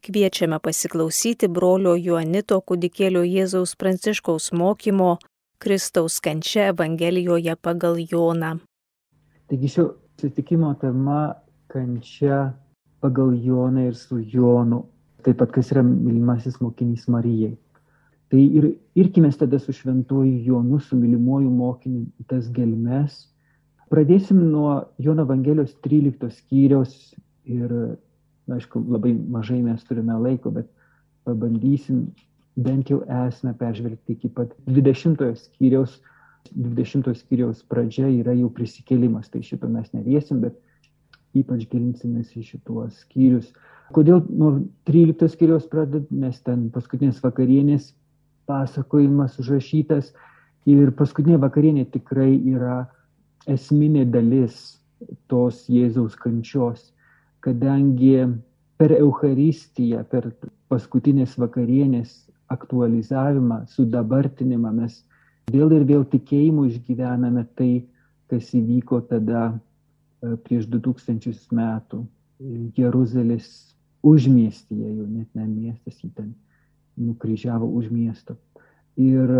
Kviečiame pasiklausyti brolio Juanito kudikėlio Jėzaus Pranciškaus mokymo Kristaus kančia Evangelijoje pagal Joną. Taigi šio susitikimo tema kančia pagal Joną ir su Jonu, taip pat kas yra mylimasis mokinys Marijai. Tai ir irkime tada su šventuoju Jonu, su mylimuoju mokiniu tas gelmes. Pradėsim nuo Jono Evangelijos 13 skyriaus ir na, aišku, labai mažai mes turime laiko, bet pabandysim bent jau esmę peržvelgti iki pat 20 skyriaus. 20 skyriaus pradžia yra jau prisikėlimas, tai šito mes neviesim, bet ypač gilinsimės į šituos skyrius. Kodėl nuo 13 skyriaus pradedam, nes ten paskutinės vakarienės pasakojimas užrašytas ir paskutinė vakarienė tikrai yra esminė dalis tos Jėzaus kančios kadangi per Eucharistiją, per paskutinės vakarienės aktualizavimą, sudabartinimą mes vėl ir vėl tikėjimu išgyvename tai, kas įvyko tada e, prieš 2000 metų Jeruzalės užmiestyje, jau net ne miestas, jį ten nukryžiavo už miesto. Ir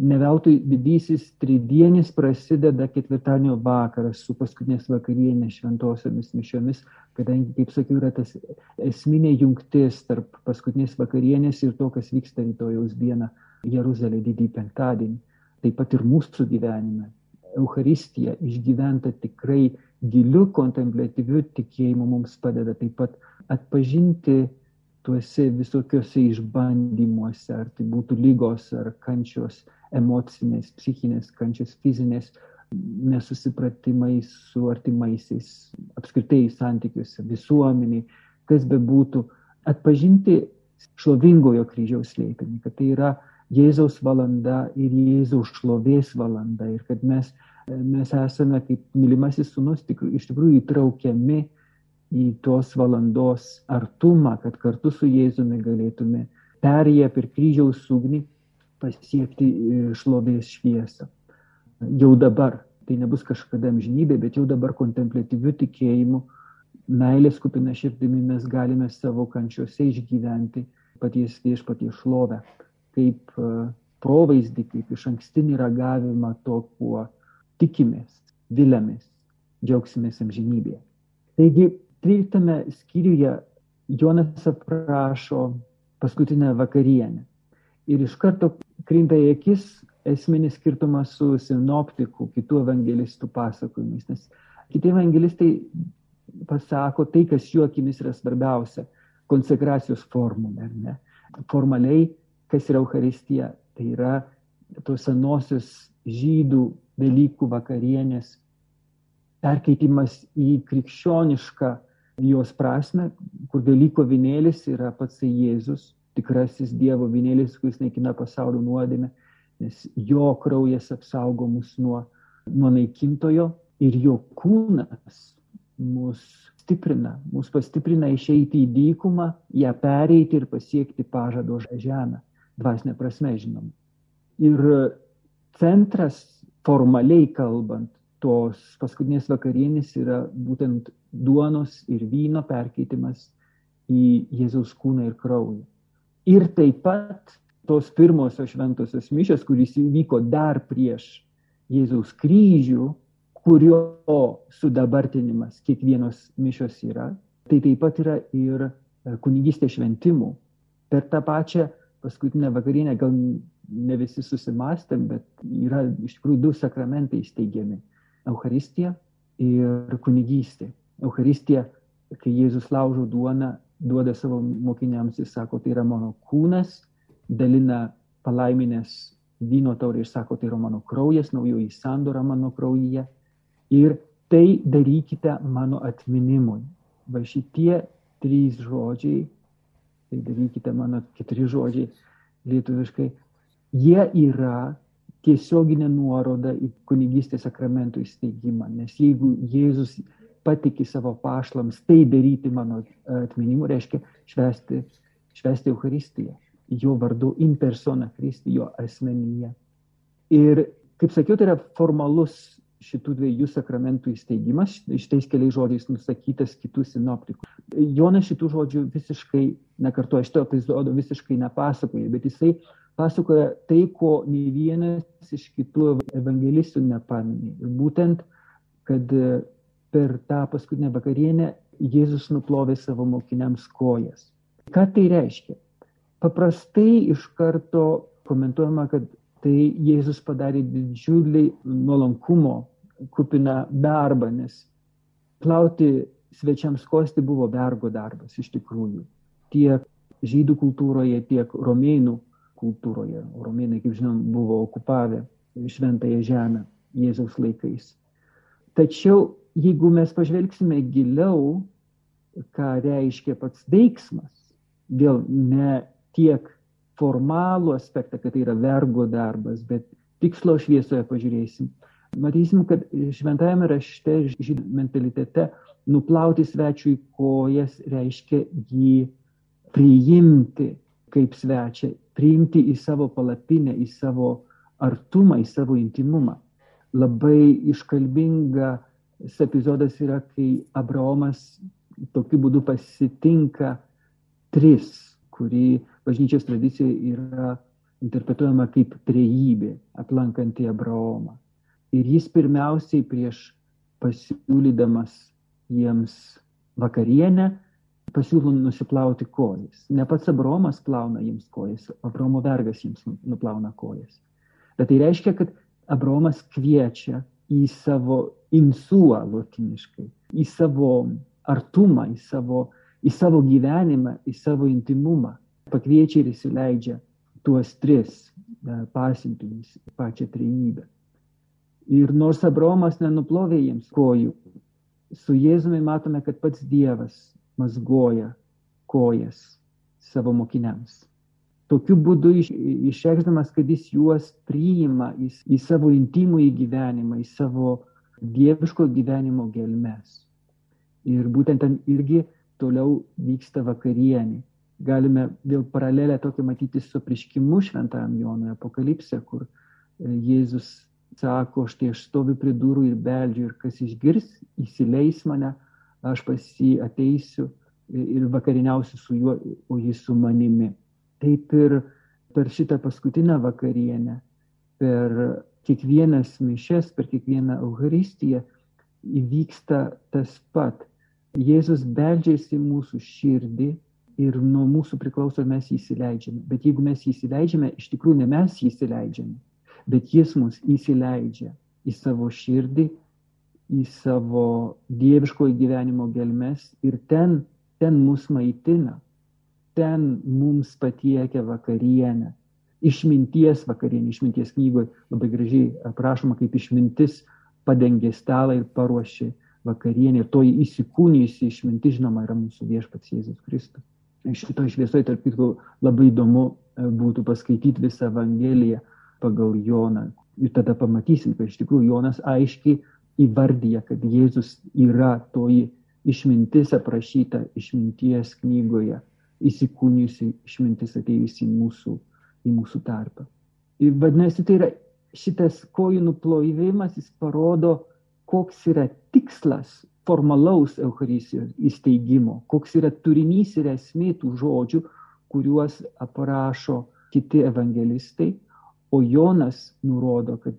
ne veltui didysis tridienis prasideda ketvirtadienio vakaras su paskutinės vakarienės šventosiomis mišiomis, kadangi, kaip sakiau, yra tas esminė jungtis tarp paskutinės vakarienės ir to, kas vyksta rytojaus dieną Jeruzalė didį penktadienį. Taip pat ir mūsų gyvenime. Euharistija išgyventa tikrai giliu kontemplatyviu tikėjimu mums padeda taip pat atpažinti tuose visokiuose išbandymuose, ar tai būtų lygos, ar kančios emocinės, psichinės, kančios fizinės, nesusipratimai su artimaisiais, apskritai santykiuose, visuomeniai, kas be būtų, atpažinti šlovingojo kryžiaus slėpinį, kad tai yra Jėzaus valanda ir Jėzaus šlovės valanda ir kad mes, mes esame kaip mylimasis sunus tik, iš tikrųjų įtraukiami į tos valandos artumą, kad kartu su Jėzumi galėtume perėję per kryžiaus ugnį pasiekti e, šlovės šviesą. Jau dabar, tai nebus kažkada amžinybė, bet jau dabar kontemplatyviu tikėjimu, meilės kupina širdimi mes galime savo kančiuose išgyventi paties viešpaties šlovę, kaip e, provaizdį, kaip iš ankstinį ragavimą to, kuo tikimės, vilėmės, džiaugsimės amžinybėje. Taigi 13 skyriuje Jonas aprašo paskutinę vakarienę. Ir iš karto krinta į akis esminis skirtumas su sinoptikų, kitų evangelistų pasakojimais. Nes kiti evangelistai pasako tai, kas jų akimis yra svarbiausia - konsekracijos formulė. Ne? Formaliai, kas yra Euharistija, tai yra tos senosios žydų Velykų vakarienės perkeitimas į krikščionišką jos prasme, kur dalyko vinėlis yra pats Jėzus, tikrasis Dievo vinėlis, kuris naikina pasaulio nuodėmę, nes jo kraujas apsaugo mus nuo, nuo naikintojo ir jo kūnas mus stiprina, mus pastiprina išeiti į dykumą, ją pereiti ir pasiekti pažado žemę, dvasinė prasme žinoma. Ir centras formaliai kalbant tos paskutinės vakarienės yra būtent duonos ir vyno perkeitimas į Jėzaus kūną ir kraują. Ir taip pat tos pirmosios šventosios mišios, kuris įvyko dar prieš Jėzaus kryžių, kurio sudabartinimas kiekvienos mišios yra, tai taip pat yra ir e, kunigystė šventimų. Per tą pačią paskutinę vakarienę gal ne visi susimastėm, bet yra iš tikrųjų du sakramentai įsteigiami Euharistija ir kunigystė. Euharistija, kai Jėzus laužo duoną, duoda savo mokiniams, jis sako, tai yra mano kūnas, dalina palaiminės vyno taurė ir sako, tai yra mano kraujas, naujoji sandora mano kraujyje. Ir tai darykite mano atminimui. Va šitie trys žodžiai, tai darykite mano keturi žodžiai lietuviškai, jie yra tiesioginė nuoroda į kunigystės sakramentų įsteigimą. Nes jeigu Jėzus patiki savo pašlams tai daryti mano atminimu, reiškia švesti, švesti Eucharistiją, jo vardu in persona Kristi, jo asmenyje. Ir, kaip sakiau, tai yra formalus šitų dviejų sakramentų įsteigimas, šitais keliais žodžiais nusakytas kitų sinoptikų. Jonas šitų žodžių visiškai nekartoja, šito epizodo visiškai nepasakoja, bet jisai pasakoja tai, ko nei vienas iš kitų evangelistų nepaminė. Ir būtent, kad per tą paskutinę vakarienę Jėzus nuplovė savo mokiniams kojas. Ką tai reiškia? Paprastai iš karto komentuojama, kad tai Jėzus padarė didžiulį nuolankumo kupiną darbą, nes plauti svečiams kosti buvo vergo darbas iš tikrųjų. Tiek žydų kultūroje, tiek romėnų kultūroje. Romėnai, kaip žinom, buvo okupavę šventąją žemę Jėzaus laikais. Tačiau jeigu mes pažvelgsime giliau, ką reiškia pats veiksmas, vėl ne tiek formalų aspektą, kad tai yra vergo darbas, bet tikslo šviesoje pažiūrėsim. Matysim, kad šventajame rašte, žydų mentalitete, nuplauti svečiui kojas reiškia jį priimti kaip svečią, priimti į savo palapinę, į savo artumą, į savo intimumą. Labai iškalbingas epizodas yra, kai Abraomas tokiu būdu pasitinka tris, kurį bažnyčios tradicijoje yra interpretuojama kaip trejybė, aplankanti Abraomą. Ir jis pirmiausiai prieš pasiūlydamas jiems vakarienę pasiūlo nusiplauti kojas. Ne pats Abromas plauna jiems kojas, Abromo vergas jiems nu, nuplauna kojas. Bet tai reiškia, kad Abromas kviečia į savo insuą lotiniškai, į savo artumą, į savo, į savo gyvenimą, į savo intimumą. Pakviečia ir įsileidžia tuos tris e, pasiuntinius, pačią trejybę. Ir nors Abromas nenuplovė jiems kojų, su Jėzumi matome, kad pats Dievas mazgoja kojas savo mokiniams. Tokiu būdu išreikšdamas, kad jis juos priima į, į savo intimų įgyvenimą, į savo dieviško gyvenimo gelmes. Ir būtent ten irgi toliau vyksta vakarienė. Galime vėl paralelę tokią matyti su priškimu šventajam Jonui apokalipse, kur e, Jėzus sako, štai aš stoviu prie durų ir beldžiu ir kas išgirs, įsileis mane, aš pas jį ateisiu ir vakariniausiu su juo, o jis su manimi. Taip ir per šitą paskutinę vakarienę, per kiekvienas mišes, per kiekvieną Euharistiją įvyksta tas pat. Jėzus beldžiasi mūsų širdį ir nuo mūsų priklauso mes jį įsileidžiame. Bet jeigu mes jį įsileidžiame, iš tikrųjų ne mes jį įsileidžiame, bet jis mus įsileidžia į savo širdį, į savo dieviškojo gyvenimo gelmes ir ten, ten mus maitina, ten mums patiekia vakarienę. Išminties vakarienė, išminties knygoje labai gražiai aprašoma, kaip išmintis padengė stalą ir paruošė vakarienė ir toji įsikūnijusi išminti, žinoma, yra mūsų viešpats Jėzus Kristus. Šitoje šviesoje, tarp kitko, labai įdomu e, būtų paskaityti visą Evangeliją pagal Joną. Ir tada pamatysim, kad iš tikrųjų Jonas aiškiai įvardyja, kad Jėzus yra toji išmintis aprašyta išminties knygoje, įsikūnijusi išmintis atėjusi į mūsų, į mūsų tarpą. Ir vadinasi, tai yra šitas kojų nuplojimas, jis parodo, koks yra tikslas formalaus Eucharistijos įsteigimo, koks yra turinys ir esmė tų žodžių, kuriuos aprašo kiti evangelistai, o Jonas nurodo, kad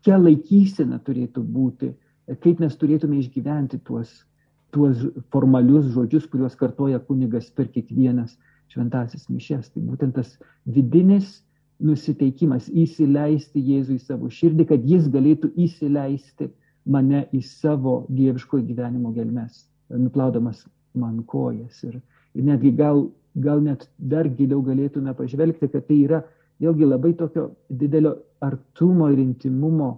kokia laikysena turėtų būti, kaip mes turėtume išgyventi tuos, tuos formalius žodžius, kuriuos kartoja kunigas per kiekvienas šventasis mišes. Tai būtent tas vidinis nusiteikimas įsileisti Jėzų į savo širdį, kad jis galėtų įsileisti mane į savo dieviško gyvenimo gelmes, nuplaudamas man kojas. Ir, ir netgi gal, gal net dar giliau galėtume pažvelgti, kad tai yra vėlgi labai tokio didelio artumo ir intimumo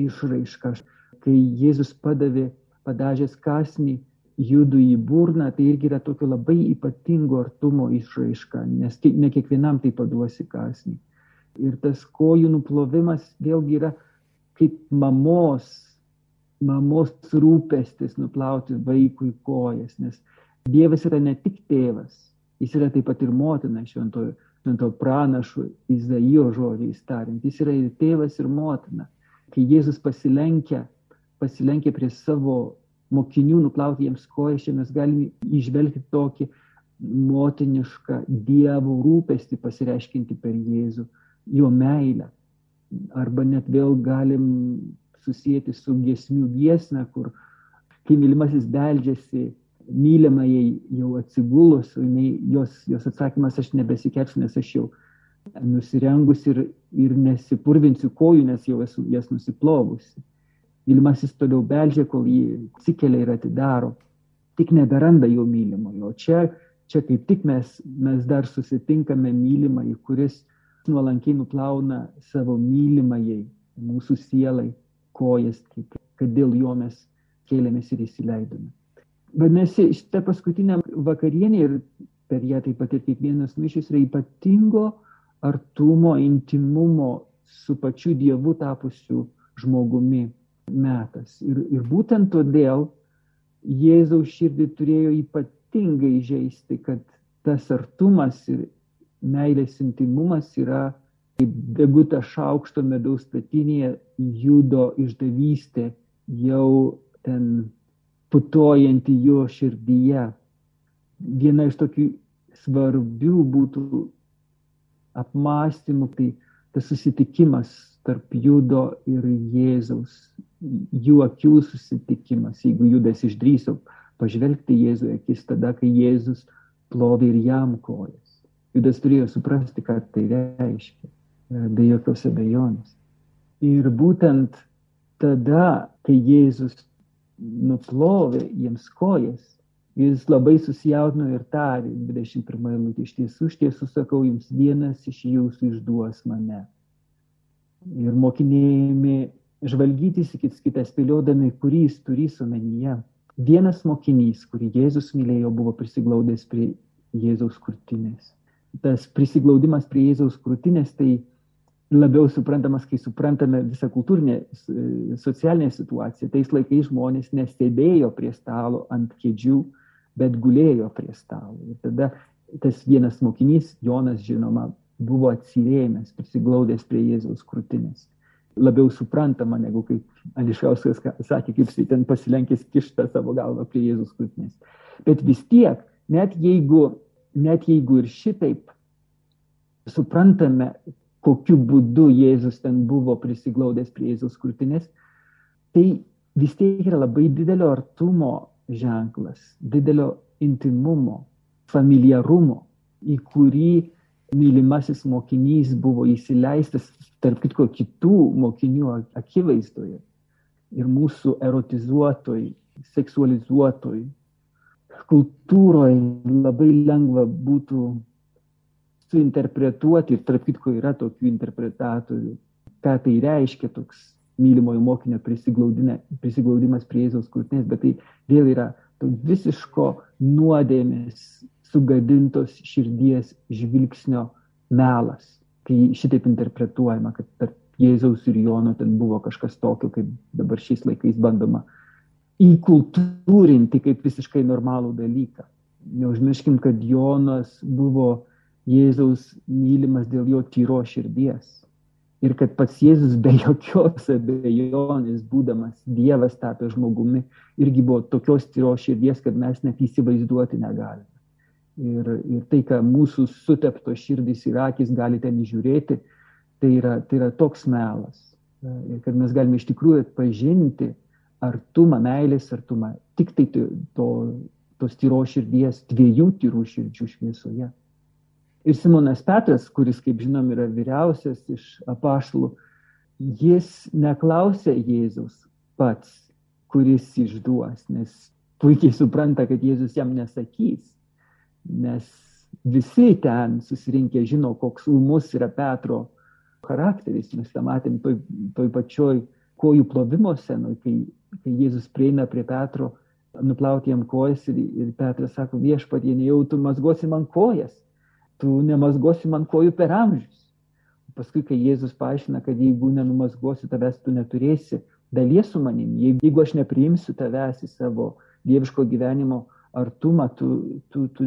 išraiška. Kai Jėzus padavė, padažęs kasnį judų į burną, tai irgi yra tokio labai ypatingo artumo išraiška, nes ne kiekvienam tai paduosi kasnį. Ir tas kojų nuplovimas vėlgi yra kaip mamos, mamos rūpestis nuplauti vaikui kojas, nes Dievas yra ne tik tėvas, jis yra taip pat ir motina šventojo, šventojo pranašų Izaijo žodžiais tariant, jis yra ir tėvas, ir motina. Kai Jėzus pasilenkia, pasilenkia prie savo mokinių, nuplauti jiems kojas, čia mes galime išvelgti tokį motinišką Dievo rūpestį pasireiškinti per Jėzų, jo meilę. Arba net vėl galim susijęti su giesmių giesme, kur kai mylimasis beldžiasi mylimai jau atsigulus, jinai, jos, jos atsakymas aš nebesikersiu, nes aš jau nusirengus ir, ir nesipurvinsiu kojų, nes jau esu jas nusiplovusi. Mylimasis toliau beldžia, kol jį atsikelia ir atidaro. Tik neberanda jo mylimojo. Čia, čia kaip tik mes, mes dar susitinkame mylimai, kuris nuolankiai nuplauna savo mylimajai, mūsų sielai, kojas, kad dėl jo mes kėlėmės ir įsileidome. Vadinasi, šitą paskutinę vakarienę ir per ją taip pat ir kiekvienas mišis yra ypatingo artumo, intimumo su pačiu Dievu tapusiu žmogumi metas. Ir, ir būtent todėl Jėzaus širdį turėjo ypatingai žaisti, kad tas artumas ir meilės intimumas yra kaip deguta šaukšto medaus statinėje judo išdavystė jau ten putojanti jo širdyje. Viena iš tokių svarbių būtų apmąstymų, tai tas susitikimas tarp Judo ir Jėzaus, jų akių susitikimas, jeigu Judas išdryso pažvelgti Jėzui akis tada, kai Jėzus plovė ir jam kojas. Judas turėjo suprasti, ką tai reiškia, be jokios abejonės. Ir būtent tada, kai Jėzus nuplovė jiems kojas, jis labai susijaudino ir tarė 21 eilutė, iš tiesų, iš tiesų sakau, jums vienas iš jūsų išduos mane. Ir mokinėjami žvalgytis į kitą spėliodami, kurį jis turi omenyje. Vienas mokinys, kurį Jėzus mylėjo, buvo prisiglaudęs prie Jėzaus krūtinės. Tas prisiglaudimas prie Jėzaus krūtinės tai labiau suprantamas, kai suprantame visą kultūrinę, socialinę situaciją. Tais laikais žmonės nestebėjo prie stalo ant kėdžių, bet gulėjo prie stalo. Ir tada tas vienas mokinys, Jonas žinoma, buvo atsirėmęs, prisiglaudęs prie Jėzaus krūtinės. Labiau suprantama, negu kaip Ališauskas sakė, kaip jis ten pasilenkęs kištą savo galvą prie Jėzaus krūtinės. Bet vis tiek, net jeigu, net jeigu ir šitaip suprantame, kokiu būdu Jėzus ten buvo prisiglaudęs prie Jėzus krūtinės, tai vis tiek yra labai didelio artumo ženklas, didelio intimumo, familiarumo, į kurį mylimasis mokinys buvo įsileistas, tarp kitko, kitų mokinių akivaizdoje. Ir mūsų erotizuotoj, seksualizuotoj kultūroje labai lengva būtų suinterpretuoti, ir tarp kitko yra tokių interpretatorių, ką tai reiškia toks mylimojo mokinio prisiglaudimas prie Jėzaus krūtinės, bet tai vėl yra visiško nuodėmės sugadintos širdies žvilgsnio melas, kai šitaip interpretuojama, kad tarp Jėzaus ir Jono ten buvo kažkas tokio, kaip dabar šiais laikais bandoma įkultūrinti kaip visiškai normalų dalyką. Neužmirškim, kad Jonas buvo Jėzaus mylimas dėl jo tyro širdies. Ir kad pats Jėzus be jokios abejonės, būdamas Dievas tapę žmogumi, irgi buvo tokios tyros širdies, kad mes net įsivaizduoti negalime. Ir, ir tai, ką mūsų sutepto širdys ir akis gali ten žiūrėti, tai yra, tai yra toks melas. Ir kad mes galime iš tikrųjų atpažinti artumą, meilės artumą, tik tai to, tos tyros širdies, dviejų tyrų širdžių šviesoje. Ir Simonas Petras, kuris, kaip žinom, yra vyriausias iš apašlų, jis neklausė Jėzus pats, kuris išduos, nes puikiai supranta, kad Jėzus jam nesakys, nes visi ten susirinkę žino, koks ūmus yra Petro charakteris. Mes tą matėm toj, toj pačioj kojų plovimo scenoj, kai, kai Jėzus prieina prie Petro, nuplauti jam kojas ir, ir Petras sako, viešpatie, nejau tu mazgosi man kojas tu nemazgosi man kojų per amžius. Paskui, kai Jėzus paaiškina, kad jeigu nenumazgosi tavęs, tu neturėsi dalies su manim, jeigu aš nepriimsiu tavęs į savo dieviško gyvenimo artumą, tu, tu, tu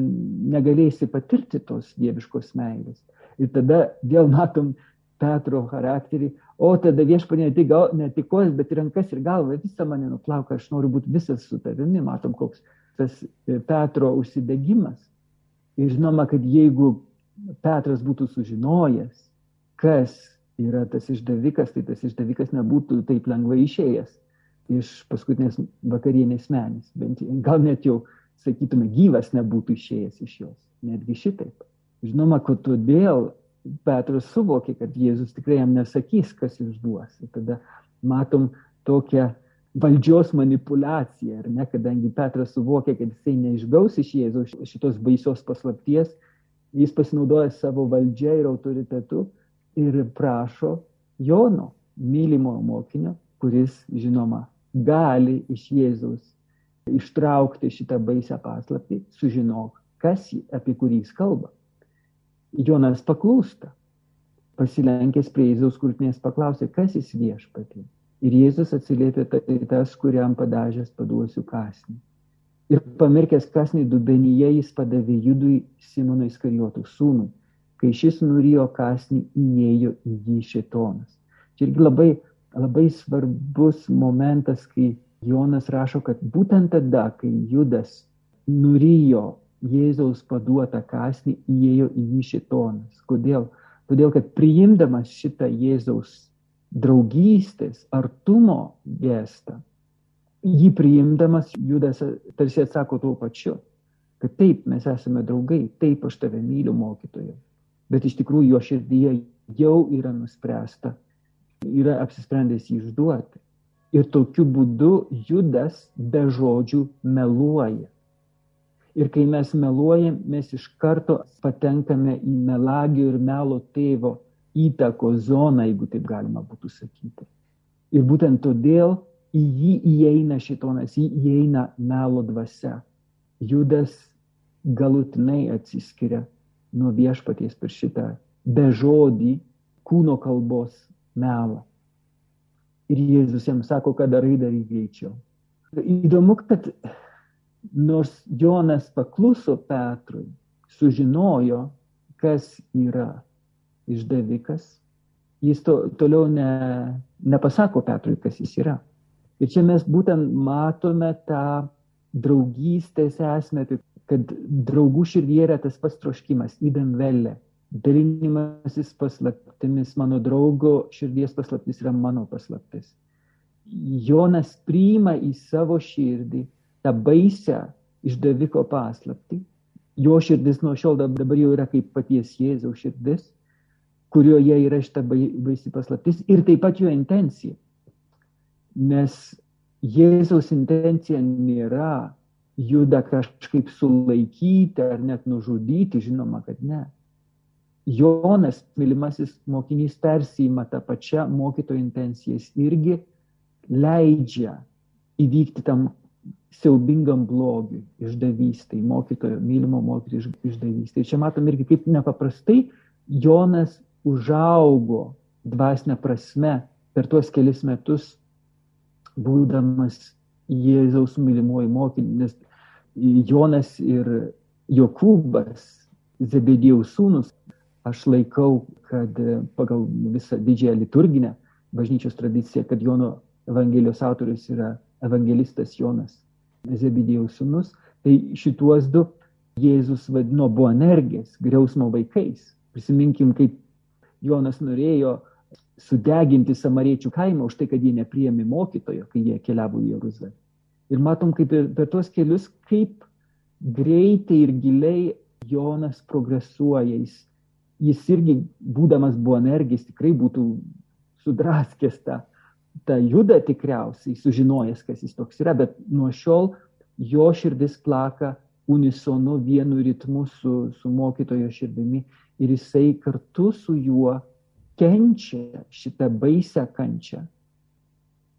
negalėsi patirti tos dieviškos meilės. Ir tada vėl matom Petro charakterį, o tada viešpanė ne tik, ne tik kojas, bet ir rankas ir galvą, visą mane nuplauka, aš noriu būti visas su tavimi, matom, koks tas Petro užsidegimas. Ir žinoma, kad jeigu Petras būtų sužinojęs, kas yra tas išdavikas, tai tas išdavikas nebūtų taip lengvai išėjęs iš paskutinės vakarienės menės. Bent gal net jau, sakytume, gyvas nebūtų išėjęs iš jos. Netgi šitaip. Žinoma, kad todėl Petras suvokė, kad Jėzus tikrai jam nesakys, kas išduos. Ir tada matom tokią valdžios manipulaciją, ar ne, kadangi Petras suvokė, kad jisai neišgaus iš Jėzaus šitos baisios paslapties, jis pasinaudoja savo valdžia ir autoritetu ir prašo Jono, mylimo mokinio, kuris, žinoma, gali iš Jėzaus ištraukti šitą baisę paslaptį, sužinok, kas, apie kurį jis kalba. Jonas paklūsta. Pasilenkęs prie Jėzaus krūtinės paklausė, kas jis viešpatį. Ir Jėzus atsiliepė tai tas, kuriam padažęs paduosiu kasnį. Ir pamirkęs kasnį dubenyje jis padavė judui Simonui Skarijotų sūnui. Kai šis nurijo kasnį, įėjo į jį šetonas. Čia irgi labai, labai svarbus momentas, kai Jonas rašo, kad būtent tada, kai Judas nurijo Jėzaus paduotą kasnį įėjo į jį šitonas. Kodėl? Todėl, kad priimdamas šitą Jėzaus draugystės, artumo gestą, jį priimdamas Judas tarsi atsako tuo pačiu, kad taip, mes esame draugai, taip aš tave myliu mokytoju. Bet iš tikrųjų jo širdyje jau yra nuspręsta, yra apsisprendęs jį išduoti. Ir tokiu būdu Judas be žodžių meluoja. Ir kai mes meluojam, mes iš karto patenkame į melagio ir melo tėvo įtako zoną, jeigu taip galima būtų sakyti. Ir būtent todėl į jį įeina šitonas, į jį įeina melo dvasia. Judas galutinai atsiskiria nuo viešpaties per šitą bežodį kūno kalbos melą. Ir Jėzus jam sako, kad darai daryk greičiau. Įdomu, kad nors Jonas pakluso Petrui, sužinojo, kas yra išdavikas, jis to, toliau ne, nepasako Petrui, kas jis yra. Ir čia mes būtent matome tą draugystės esmę, kad draugų širdyje yra tas pats troškimas, įdamvelė, dalinimasis paslaptimis, mano draugo širdies paslaptis yra mano paslaptis. Jonas priima į savo širdį tą baisę išdaviko paslapti. Jo širdis nuo šiol dabar jau yra kaip paties Jėzaus širdis, kurioje yra šita baisi paslaptis ir taip pat jo intencija. Nes Jėzaus intencija nėra juda kažkaip sulaikyti ar net nužudyti, žinoma, kad ne. Jonas, mylimasis mokinys, persijima tą pačią mokytojo intencijas irgi leidžia įvykti tam siaubingam blogiui, išdavystai, mokytojo, mylimo mokytojo išdavystai. Čia matom irgi, kaip nepaprastai Jonas užaugo dvasinę prasme per tuos kelis metus, būdamas Jėzaus mylimuoju mokiniu, nes Jonas ir Jokūbas, Zebedėjaus sūnus, aš laikau, kad pagal visą didžiąją liturginę bažnyčios tradiciją, kad Jono Evangelijos autorius yra evangelistas Jonas Zebidėjaus sūnus, tai šituos du Jėzus vadino Boanergės, griausmo vaikais. Prisiminkim, kaip Jonas norėjo sudeginti samariečių kaimą už tai, kad jie nepriemi mokytojo, kai jie keliavo į Jeruzalę. Ir matom, kaip per, per tuos kelius, kaip greitai ir giliai Jonas progresuoja. Jis, jis irgi, būdamas Boanergės, tikrai būtų sudraskęs tą tą judą tikriausiai, sužinojęs, kas jis toks yra, bet nuo šiol jo širdis plaka unisonu vienu ritmu su, su mokytojo širdimi ir jisai kartu su juo kenčia šitą baisę kančią,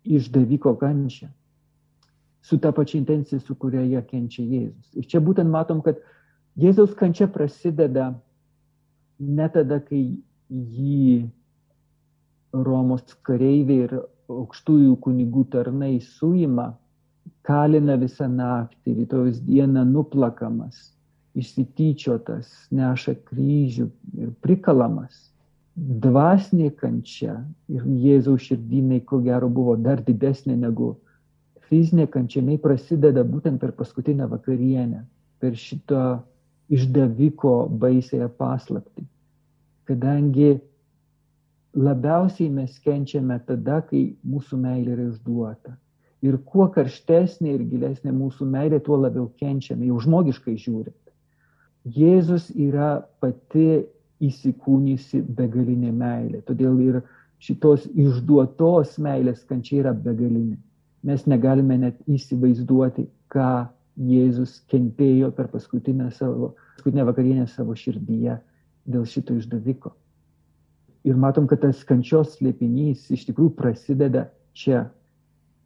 išdaviko kančią, su ta pačia intencija, su kuria ją kenčia Jėzus. Ir čia būtent matom, kad Jėzaus kančia prasideda ne tada, kai jį Romos kareiviai ir aukštųjų kunigų tarnai suima, kalina visą naktį, rytojus dieną nuplakamas, išsityčiotas, neša kryžių ir prikalamas. Dvasinė kančia ir Jėzaus širdinai, ko gero, buvo dar didesnė negu fizinė kančia, jinai prasideda būtent per paskutinę vakarienę, per šito išdaviko baisėje paslapti. Kadangi labiausiai mes kenčiame tada, kai mūsų meilė yra išduota. Ir kuo karštesnė ir gilesnė mūsų meilė, tuo labiau kenčiame, jau žmogiškai žiūrint. Jėzus yra pati įsikūnysi begalinė meilė. Todėl ir šitos išduotos meilės kančia yra begalinė. Mes negalime net įsivaizduoti, ką Jėzus kentėjo per paskutinę, savo, paskutinę vakarienę savo širdyje dėl šito išdaviko. Ir matom, kad tas kančios slėpinys iš tikrųjų prasideda čia,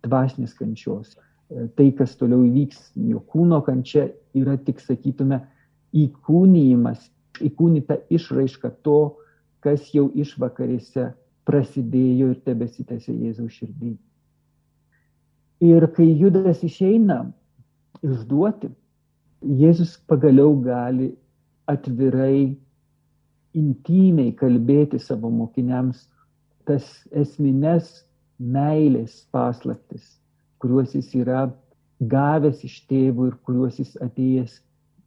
dvasinės kančios. Tai, kas toliau įvyks, jo kūno kančia yra tik, sakytume, įkūnyjimas, įkūnyta išraiška to, kas jau išvakarėse prasidėjo ir tebesitėsi Jėzaus širdį. Ir kai Judas išeina išduoti, Jėzus pagaliau gali atvirai intimiai kalbėti savo mokiniams tas esmines meilės paslaptis, kuriuos jis yra gavęs iš tėvų ir kuriuos jis atėjęs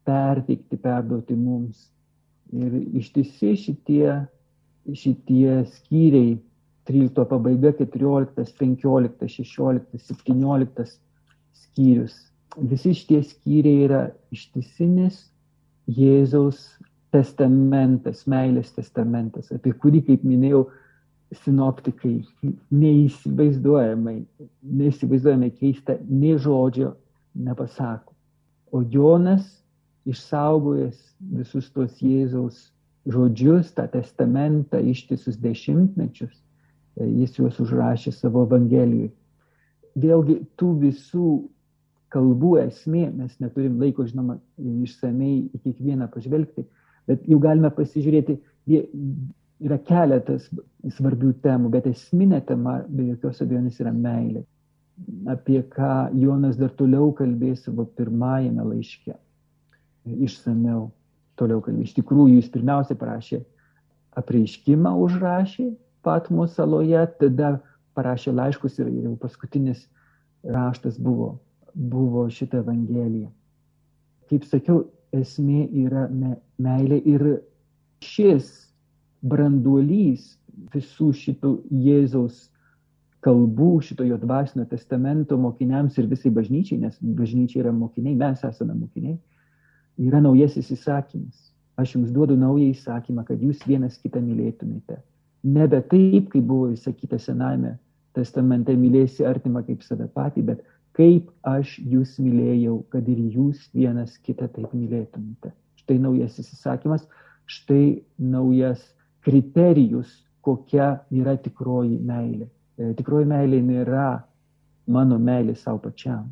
perteikti, perduoti mums. Ir ištisi šitie, šitie skyriai, 13 pabaiga, 14, 15, 16, 17 skyrius. Visi šitie skyriai yra ištisinis Jėzaus testamentas, meilės testamentas, apie kurį, kaip minėjau, sinoptikai neįsivaizduojamai, neįsivaizduojamai keista, nei žodžio nepasako. O Jonas, išsaugojęs visus tuos Jėzaus žodžius, tą testamentą ištisus dešimtmečius, jis juos užrašė savo Evangelijui. Vėlgi, tų visų kalbų esmė, mes neturim laiko, žinoma, išsamei į kiekvieną pažvelgti, Bet jau galime pasižiūrėti, yra keletas svarbių temų, bet esminė tema be jokios abejonės yra meilė, apie ką Jonas dar toliau kalbės savo pirmajame laiške. Išsameu toliau kalbės. Iš tikrųjų, jis pirmiausia prašė apreiškimą užrašė Patmo saloje, tada parašė laiškus ir jau paskutinis raštas buvo, buvo šitą Evangeliją. Kaip sakiau, esmė yra me, meilė ir šis branduolys visų šitų Jėzaus kalbų, šito jo dvasinio testamento mokiniams ir visai bažnyčiai, nes bažnyčiai yra mokiniai, mes esame mokiniai, yra naujasis įsakymas. Aš jums duodu naują įsakymą, kad jūs vienas kitą mylėtumėte. Nebe taip, kaip buvo įsakyta sename testamente, mylėsi artimą kaip save patį, bet kaip aš jūs mylėjau, kad ir jūs vienas kitą taip mylėtumėte. Štai naujasis įsakymas, štai naujas kriterijus, kokia yra tikroji meilė. E, tikroji meilė nėra mano meilė savo pačiam.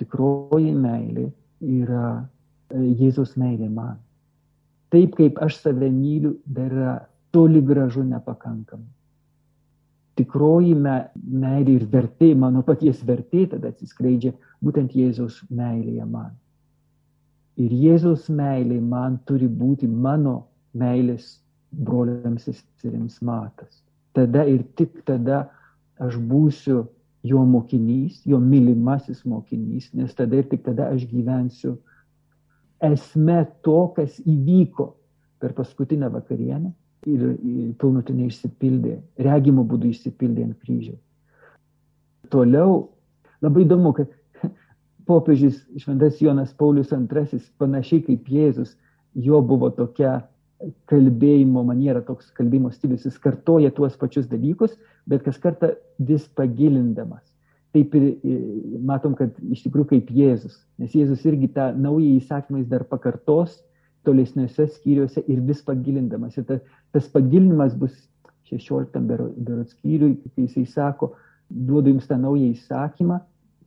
Tikroji meilė yra Jėzaus meilė man. Taip kaip aš save myliu, dar yra toli gražu nepakankama tikroji me, meilė ir vertė, mano paties vertė tada atsiskleidžia būtent Jėzaus meilėje man. Ir Jėzaus meilė man turi būti mano meilės broliams ir seserims matas. Tada ir tik tada aš būsiu jo mokinys, jo mylimasis mokinys, nes tada ir tik tada aš gyvensiu esme to, kas įvyko per paskutinę vakarienę ir pilnutinai išsipildė, regimo būdu išsipildė ant kryžiaus. Toliau labai įdomu, kad popiežius Šventas Jonas Paulius II, panašiai kaip Jėzus, jo buvo tokia kalbėjimo maniera, toks kalbėjimo stilius, jis kartoja tuos pačius dalykus, bet kas kartą vis pagilindamas. Taip ir matom, kad iš tikrųjų kaip Jėzus, nes Jėzus irgi tą naują įsakymą jis dar pakartos tolesniuose skyriuose ir vis pagilindamas. Ir ta, tas pagilinimas bus 16 berot skyriui, kai jisai sako, duodu jums tą naują įsakymą,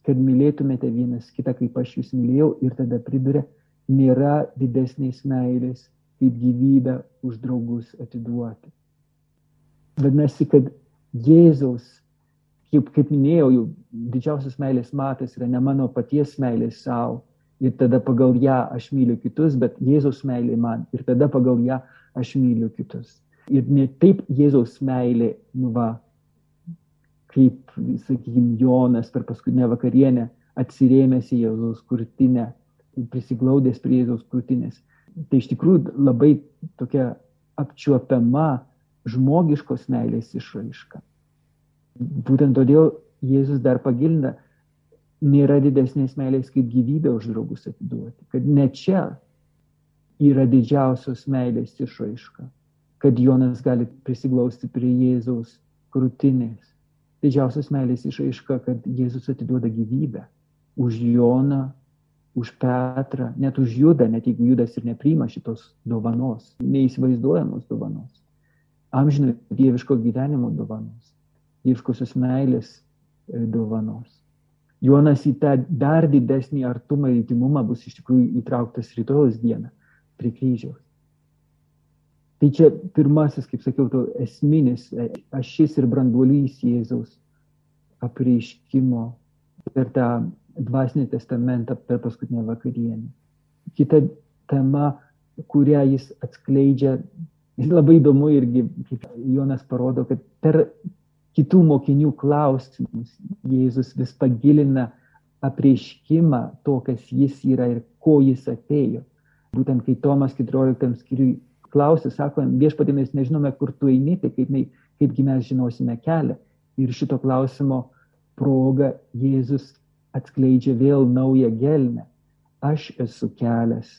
kad mylėtumėte vienas kitą, kaip aš jūs mylėjau, ir tada priduria, nėra didesnės meilės, kaip gyvybę už draugus atiduoti. Vadinasi, kad Jėzaus, kaip, kaip minėjau, jau didžiausias meilės matas yra ne mano paties meilės savo, ir tada pagal ją aš myliu kitus, bet Jėzaus meilė man ir tada pagal ją aš myliu kitus. Ir ne taip Jėzaus meilė, nu va, kaip, sakykime, Jonas per paskutinę vakarienę atsirėmęs į Jėzaus krūtinę, prisiglaudęs prie Jėzaus krūtinės. Tai iš tikrųjų labai tokia apčiuopiama žmogiškos meilės išraiška. Būtent todėl Jėzus dar pagilina, nėra didesnės meilės kaip gyvybę už draugus atiduoti. Kad ne čia yra didžiausios meilės išraiška. Kad Jonas gali prisiglausti prie Jėzaus krūtinės. Didžiausios meilės išraiška, kad Jėzus atiduoda gyvybę. Už Joną, už Petrą, net už Judą, net jeigu Judas ir nepriima šitos dovanos, neįsivaizduojamos dovanos. Amžino dieviško gyvenimo dovanos. Dieviškosios meilės e, dovanos. Jonas į tą dar didesnį artumą ir įtimumą bus iš tikrųjų įtrauktas rytojus dieną prie kryžiaus. Tai čia pirmasis, kaip sakiau, to esminis e, ašis ir branduolys Jėzaus apreiškimo per tą dvasinį testamentą per paskutinę vakarienę. Kita tema, kurią jis atskleidžia, labai įdomu irgi, kaip Jonas parodo, kad per kitų mokinių klausimus. Jėzus vis pagilina apreiškimą to, kas jis yra ir ko jis atėjo. Būtent kai Tomas 14 skyriui klausė, sako, viešpatė mes nežinome, kur tu eini, tai kaip, kaipgi mes žinosime kelią. Ir šito klausimo proga Jėzus atskleidžia vėl naują gelmę. Aš esu kelias,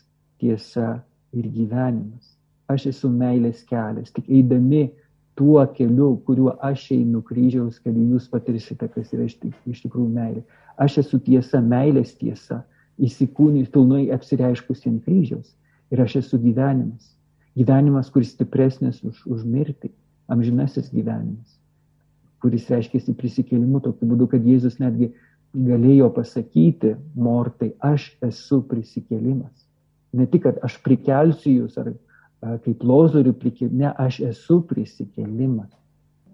tiesa ir gyvenimas. Aš esu meilės kelias. Tik eidami tuo keliu, kuriuo aš einu kryžiaus keliu, jūs patirsite, kas yra iš, iš tikrųjų meilė. Aš esu tiesa, meilės tiesa, įsikūnijus pilnai apsireiškusi ant kryžiaus. Ir aš esu gyvenimas. Gyvenimas, kuris stipresnis už, už mirtį. Amžinasis gyvenimas. Kuris reiškia prisikėlimu tokiu būdu, kad Jėzus netgi galėjo pasakyti mortai, aš esu prisikėlimas. Ne tik, kad aš prikelsiu jūs ar kaip lozorių prikėlimas, ne, aš esu prisikėlimas,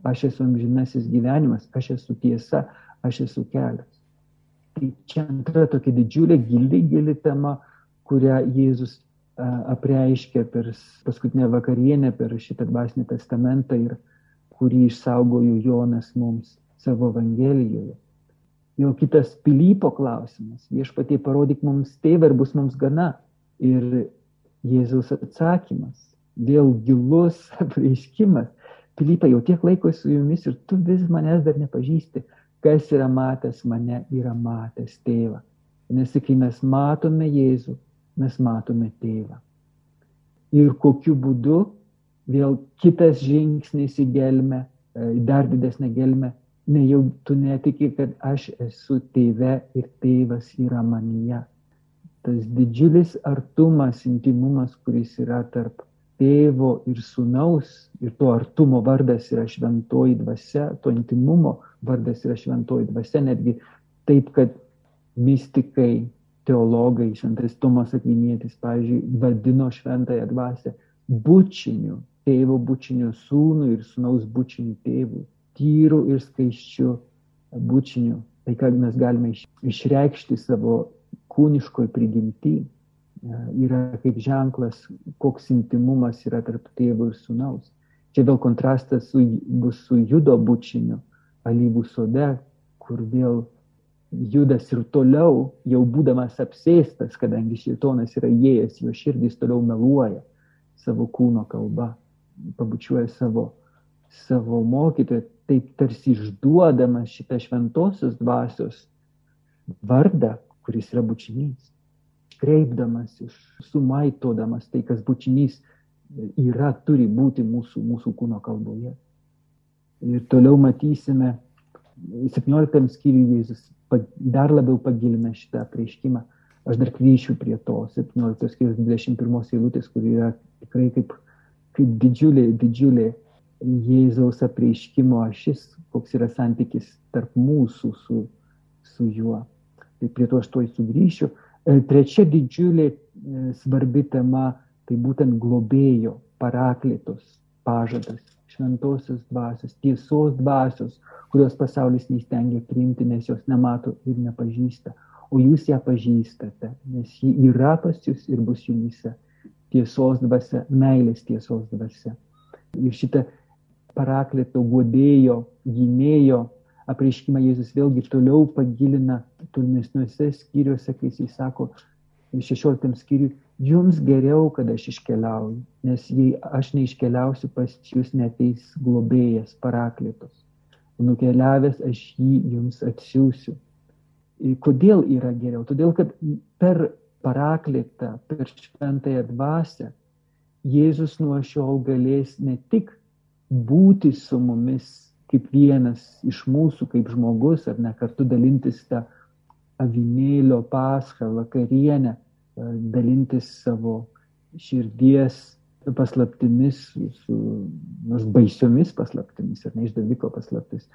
aš esu amžinasis gyvenimas, aš esu tiesa, aš esu kelias. Tai čia antra tokia didžiulė, gili, gili tema, kurią Jėzus apreiškė per paskutinę vakarienę, per šitą dvasinį testamentą ir kurį išsaugojo Jonas mums savo Evangelijoje. Jau kitas Pilypo klausimas. Viešpatie parodyk mums tėvą ir bus mums gana. Ir Jėzaus atsakymas, vėl gilus apreiškimas. Pilypai, jau tiek laiko su jumis ir tu vis manęs dar nepažįsti. Kas yra matęs mane, yra matęs tėvą. Nes kai mes matome Jėzų, mes matome tėvą. Ir kokiu būdu vėl kitas žingsnis į gelmę, e, dar didesnę gelmę, ne jau tu netiki, kad aš esu tėve ir tėvas yra manyje tas didžiulis artumas, intimumas, kuris yra tarp tėvo ir sunaus, ir to artumo vardas yra šventoji dvasia, to intimumo vardas yra šventoji dvasia, netgi taip, kad mystikai, teologai, šventas Tomas Akvinėtis, pavyzdžiui, vadino šventąją dvasę bučiniu, tėvo bučiniu sūnų ir sunaus bučiniu tėvų, tyru ir skaiščiu bučiniu. Tai kad mes galime išreikšti savo kūniškoj prigimty e, yra kaip ženklas, koks intimumas yra tarp tėvo ir sunaus. Čia vėl kontrastas su, bus su judo bučiniu, alyvų sode, kur vėl judas ir toliau, jau būdamas apsėstas, kadangi šitonas yra įėjęs, jo širdis toliau meluoja savo kūno kalba, pabučiuoja savo, savo mokytoją, taip tarsi išduodamas šitą šventosios dvasios vardą, kuris yra bučinys. Kreipdamas, sumaitodamas tai, kas bučinys yra, turi būti mūsų, mūsų kūno kalboje. Ir toliau matysime, 17 skyriui Jėzus dar labiau pagilina šitą prieškimą. Aš dar grįšiu prie to 17 skyrius 21 eilutės, kur yra tikrai kaip, kaip didžiulė, didžiulė Jėzaus apreiškimo ašis, koks yra santykis tarp mūsų su, su juo tai prie to aš tuoj sugrįšiu. E, trečia didžiulė e, svarbi tema tai būtent globėjo, paraklitos pažadas, šventosios dvasios, tiesos dvasios, kurios pasaulis neįstengia priimti, nes jos nemato ir nepažįsta. O jūs ją pažįstate, nes ji yra pas jūs ir bus jumise. Tiesos dvasia, meilės tiesos dvasia. Ir šitą paraklėto godėjo, gynėjo apreiškimą Jėzus vėlgi toliau pagilina tolimesniuose skyriuose, kai jis sako 16 skyriui, jums geriau, kad aš iškeliauju, nes jei aš neiškeliausiu pas jūs neteis globėjas, paraklėtos. Nukeliavęs aš jį jums atsiųsiu. Kodėl yra geriau? Todėl, kad per paraklėtą, per šventąją dvasę Jėzus nuo šiol galės ne tik būti su mumis kaip vienas iš mūsų, kaip žmogus, ar ne kartu dalintis tą avinėlio paschą, vakarienę, dalintis savo širdies paslaptimis, su, nors baisiomis paslaptimis, ar ne išdaviko paslaptis,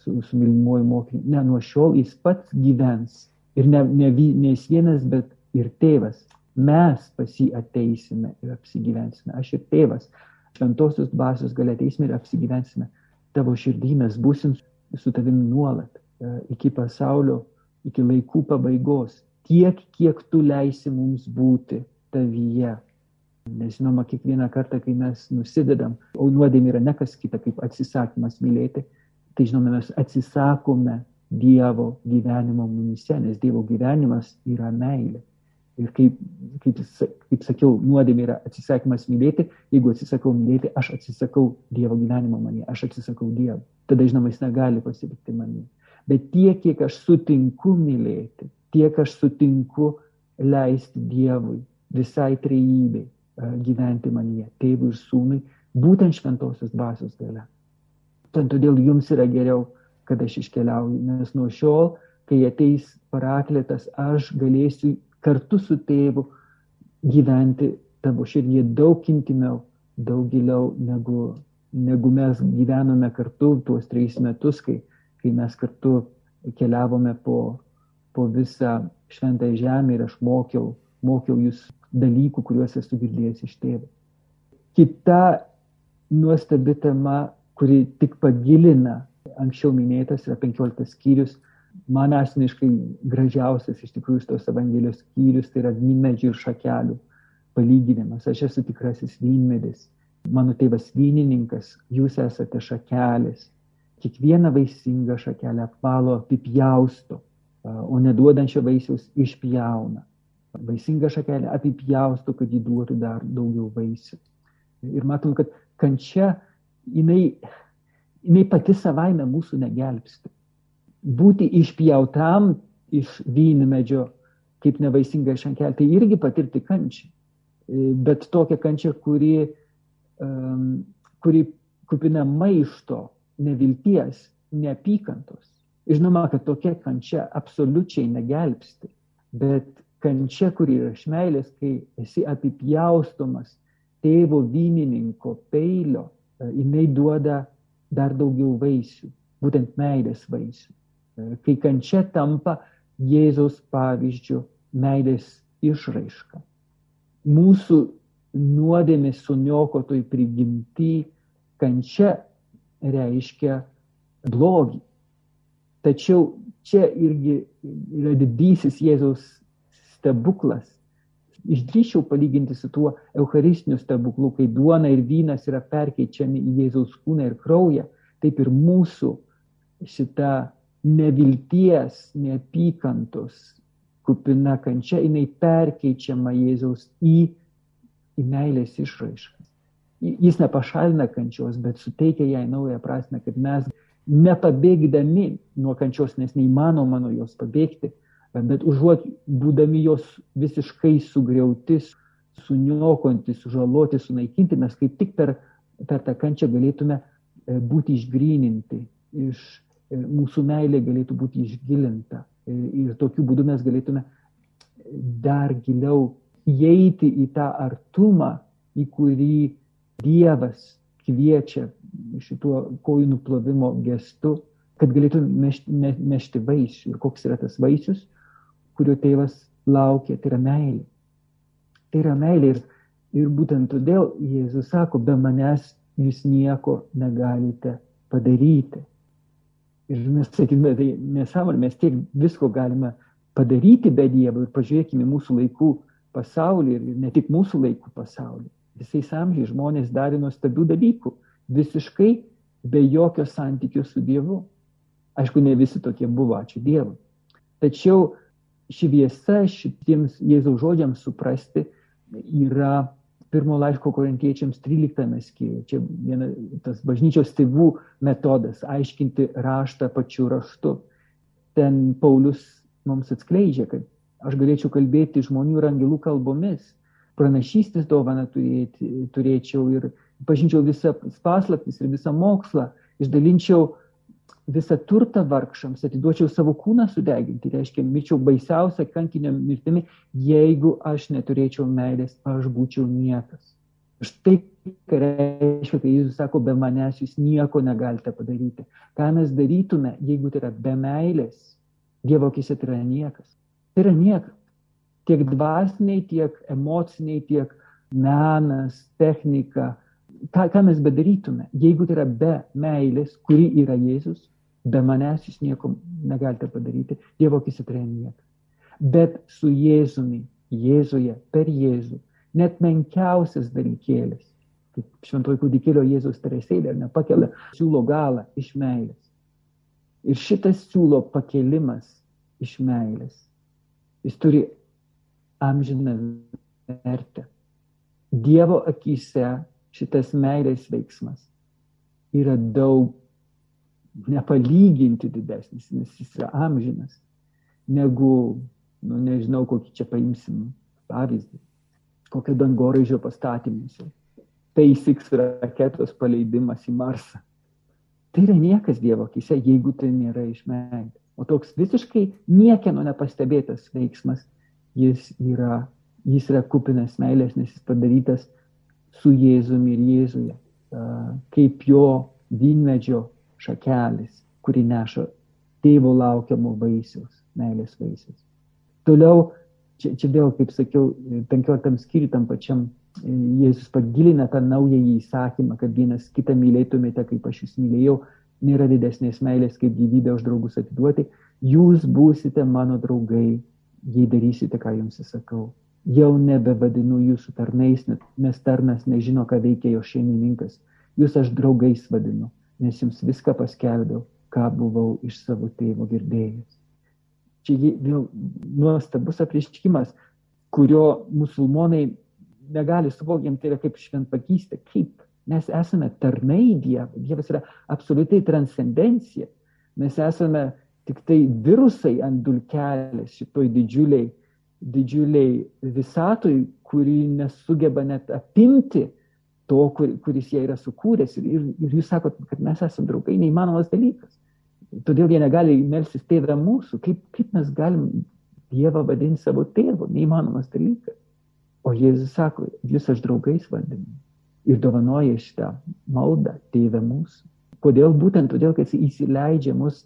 su, su mylimuoju mokiniu. Ne, nuo šiol jis pats gyvens. Ir ne, ne, ne jis vienas, bet ir tėvas. Mes pas jį ateisime ir apsigyvensime. Aš ir tėvas. Šventosios dvasios galia ateisime ir apsigyvensime. Tavo širdį mes būsim su tavimi nuolat. E, iki pasaulio, iki laikų pabaigos. Tiek, kiek tu leisi mums būti tavyje. Nes žinoma, kiekvieną kartą, kai mes nusidedam, o nuodėmė yra ne kas kita kaip atsisakymas mylėti, tai žinoma, mes atsisakome Dievo gyvenimo mumise, nes Dievo gyvenimas yra meilė. Ir kaip, kaip, kaip sakiau, nuodėmė yra atsisakymas mylėti. Jeigu atsisakau mylėti, aš atsisakau Dievo gyvenimo manyje, aš atsisakau Dievo. Tada, žinoma, jis negali pasilikti manyje. Bet tiek, kiek aš sutinku mylėti, tiek aš sutinku leisti Dievui, visai trejybei gyventi manyje, tėvui ir sūnui, būtent šventosios dvasios gale. Todėl jums yra geriau, kad aš iškeliauju, nes nuo šiol, kai ateis paraklėtas, aš galėsiu kartu su tėvu gyventi tavo širdie daug intimiau, daug giliau, negu, negu mes gyvenome kartu tuos trejus metus, kai, kai mes kartu keliavome po, po visą šventąją žemę ir aš mokiau, mokiau jūs dalykų, kuriuos esu girdėjęs iš tėvo. Kita nuostabi tema, kuri tik pagilina anksčiau minėtas, yra 15 skyrius man asmeniškai gražiausias iš tikrųjų tos Evangelijos skyrius, tai yra vynmedžių ir šakelių palyginimas. Aš esu tikrasis vynmedis, mano tėvas vynininkas, jūs esate šakelės. Kiekvieną vaisingą šakelę apvalo apipjausto, o neduodančio vaisiaus išpjauna. Vaisinga šakelė apipjausto, kad jį duotų dar daugiau vaisių. Ir matom, kad kančia, jinai, jinai pati savaime mūsų negelbsti būti išpjautam iš vynmedžio kaip nevaisinga šankelė, tai irgi patirti kančią. E, bet tokią kančią, kuri, um, kuri kupina maišto, nevilties, neapykantos. Žinoma, kad tokia kančia absoliučiai negelbsti, bet kančia, kuri yra iš meilės, kai esi apipjaustomas tėvo vynininko peilio, e, jinai duoda dar daugiau vaisių, būtent meilės vaisių kai kančia tampa Jėzaus pavyzdžių meilės išraiška. Mūsų nuodėmės suniokotoj prigimti kančia reiškia blogį. Tačiau čia irgi yra didysis Jėzaus stebuklas. Išdryščiau palyginti su tuo eucharistiniu stebuklu, kai duona ir vynas yra perkeičiami į Jėzaus kūną ir kraują, taip ir mūsų šita nevilties, neapykantos kupina kančia, jinai perkeičiama Jėzaus į, į meilės išraišką. Jis nepašalina kančios, bet suteikia jai naują prasme, kad mes nepabėgdami nuo kančios, nes neįmanoma nuo jos pabėgti, bet užuot būdami jos visiškai sugriauti, suniokonti, sužaloti, sunaikinti, mes kaip tik per, per tą kančią galėtume e, būti išgryninti iš mūsų meilė galėtų būti išgilinta e, ir tokiu būdu mes galėtume dar giliau įeiti į tą artumą, į kurį Dievas kviečia šituo kojų nuplovimo gestu, kad galėtume mešti, me, mešti vaisių. Ir koks yra tas vaisius, kurio tėvas laukia, tai yra meilė. Tai yra meilė ir, ir būtent todėl Jėzus sako, be manęs jūs nieko negalite padaryti. Ir mes sakytume, tai nesąmonė, mes tiek visko galime padaryti be Dievo ir pažiūrėkime mūsų laikų pasaulį ir ne tik mūsų laikų pasaulį. visais amžiais žmonės darė nuostabių dalykų, visiškai be jokio santykio su Dievu. Aišku, ne visi tokie buvo, ačiū Dievui. Tačiau šviesa šitiems Jėzaus žodžiams suprasti yra pirmo laiško korintiečiams 13 skyriuje. Čia viena, tas bažnyčios tėvų metodas - aiškinti raštą pačiu raštu. Ten Paulius mums atskleidžia, kad aš galėčiau kalbėti žmonių ir angelų kalbomis, pranašystės dovaną turėti, turėčiau ir pažinčiau visą paslaptis ir visą mokslą, išdalinčiau visą turtą vargšams, atiduočiau savo kūną sudeginti, reiškia, mirčiau baisiausią kankinio mirtimi, jeigu aš neturėčiau meilės, aš būčiau niekas. Štai ką reiškia, kai Jėzus sako, be manęs jūs nieko negalite padaryti. Ką mes darytume, jeigu tai yra be meilės, Dievo akise tai yra niekas. Tai yra niekas. Tiek dvasiniai, tiek emociniai, tiek menas, technika, ką, ką mes bedarytume, jeigu tai yra be meilės, kuri yra Jėzus, be manęs jūs nieko negalite padaryti, Dievo akise tai yra niekas. Bet su Jėzumi, Jėzuje, per Jėzų, net menkiausias dalykėlis, kaip šventoji kūdikėlio Jėzus teresėlė, nepakelia siūlo galą iš meilės. Ir šitas siūlo pakelimas iš meilės, jis turi amžiną vertę. Dievo akise šitas meilės veiksmas yra daug nepalyginti didesnis, nes jis yra amžinas, negu, nu nežinau, kokį čia paimsim pavyzdį, kokio dangoraižio pastatymus. SpaceX raketos paleidimas į Marsą. Tai yra niekas Dievo akise, jeigu tai nėra iš meilės. O toks visiškai niekieno nepastebėtas veiksmas, jis yra, jis yra kupinas meilės, nes jis padarytas su Jėzumi ir Jėzuje, kaip jo vynmedžio šakelis, kuri neša tėvo laukiamo vaisiaus, meilės vaisiaus. Toliau, čia, čia vėl, kaip sakiau, penkioliktam skyriui tam pačiam Jėzus pagilina tą naująjį įsakymą, kad vienas kitą mylėtumėte, kaip aš jūs mylėjau, nėra didesnės meilės, kaip gyvybę už draugus atiduoti. Jūs būsite mano draugai, jei darysite, ką jums įsakau jau nebevadinu jūsų tarnais, nes tarnas nežino, ką veikia jo šeimininkas. Jūs aš draugais vadinu, nes jums viską paskelbiau, ką buvau iš savo tėvo girdėjęs. Čia vėl nuostabus apriškimas, kurio musulmonai negali suvokti, tai yra kaip šventpakystė, kaip mes esame tarnai Dievo, Dievas yra absoliutai transcendencija, mes esame tik tai virusai ant dulkelės šitoj didžiuliai didžiuliai visatoj, kuri nesugeba net apimti to, kur, kuris jie yra sukūręs. Ir, ir, jūs sakot, kad mes esame draugai, neįmanomas dalykas. Todėl jie negali melstis tėvę mūsų. Kaip, kaip mes galim Dievą vadinti savo tėvu, neįmanomas dalykas. O Jėzus sako, jūs aš draugais vadinu. Ir dovanoja šitą maldą tėvę mūsų. Kodėl? Būtent todėl, kad jis įsileidžia mus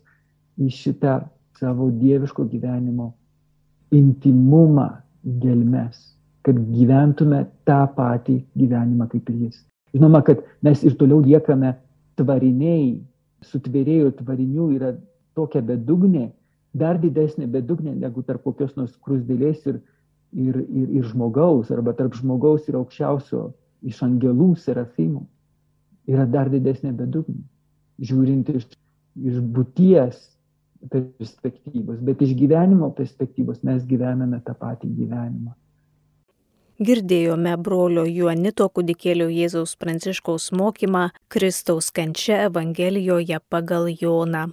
į šitą savo dieviško gyvenimo intimumą gelmes, kad gyventume tą patį gyvenimą kaip ir jis. Žinoma, kad mes ir toliau liekame tvariniai, sutvėrėjų tvarinių yra tokia bedugnė, dar didesnė bedugnė negu tarp kokios nors krusdėlės ir, ir, ir, ir žmogaus, arba tarp žmogaus ir aukščiausio iš angelų serafimų. Yra dar didesnė bedugnė, žiūrint iš, iš būties perspektyvos, bet iš gyvenimo perspektyvos mes gyvename tą patį gyvenimą. Girdėjome brolio Juanito kudikėlio Jėzaus Pranciškaus mokymą Kristaus kančia Evangelijoje pagal Joną.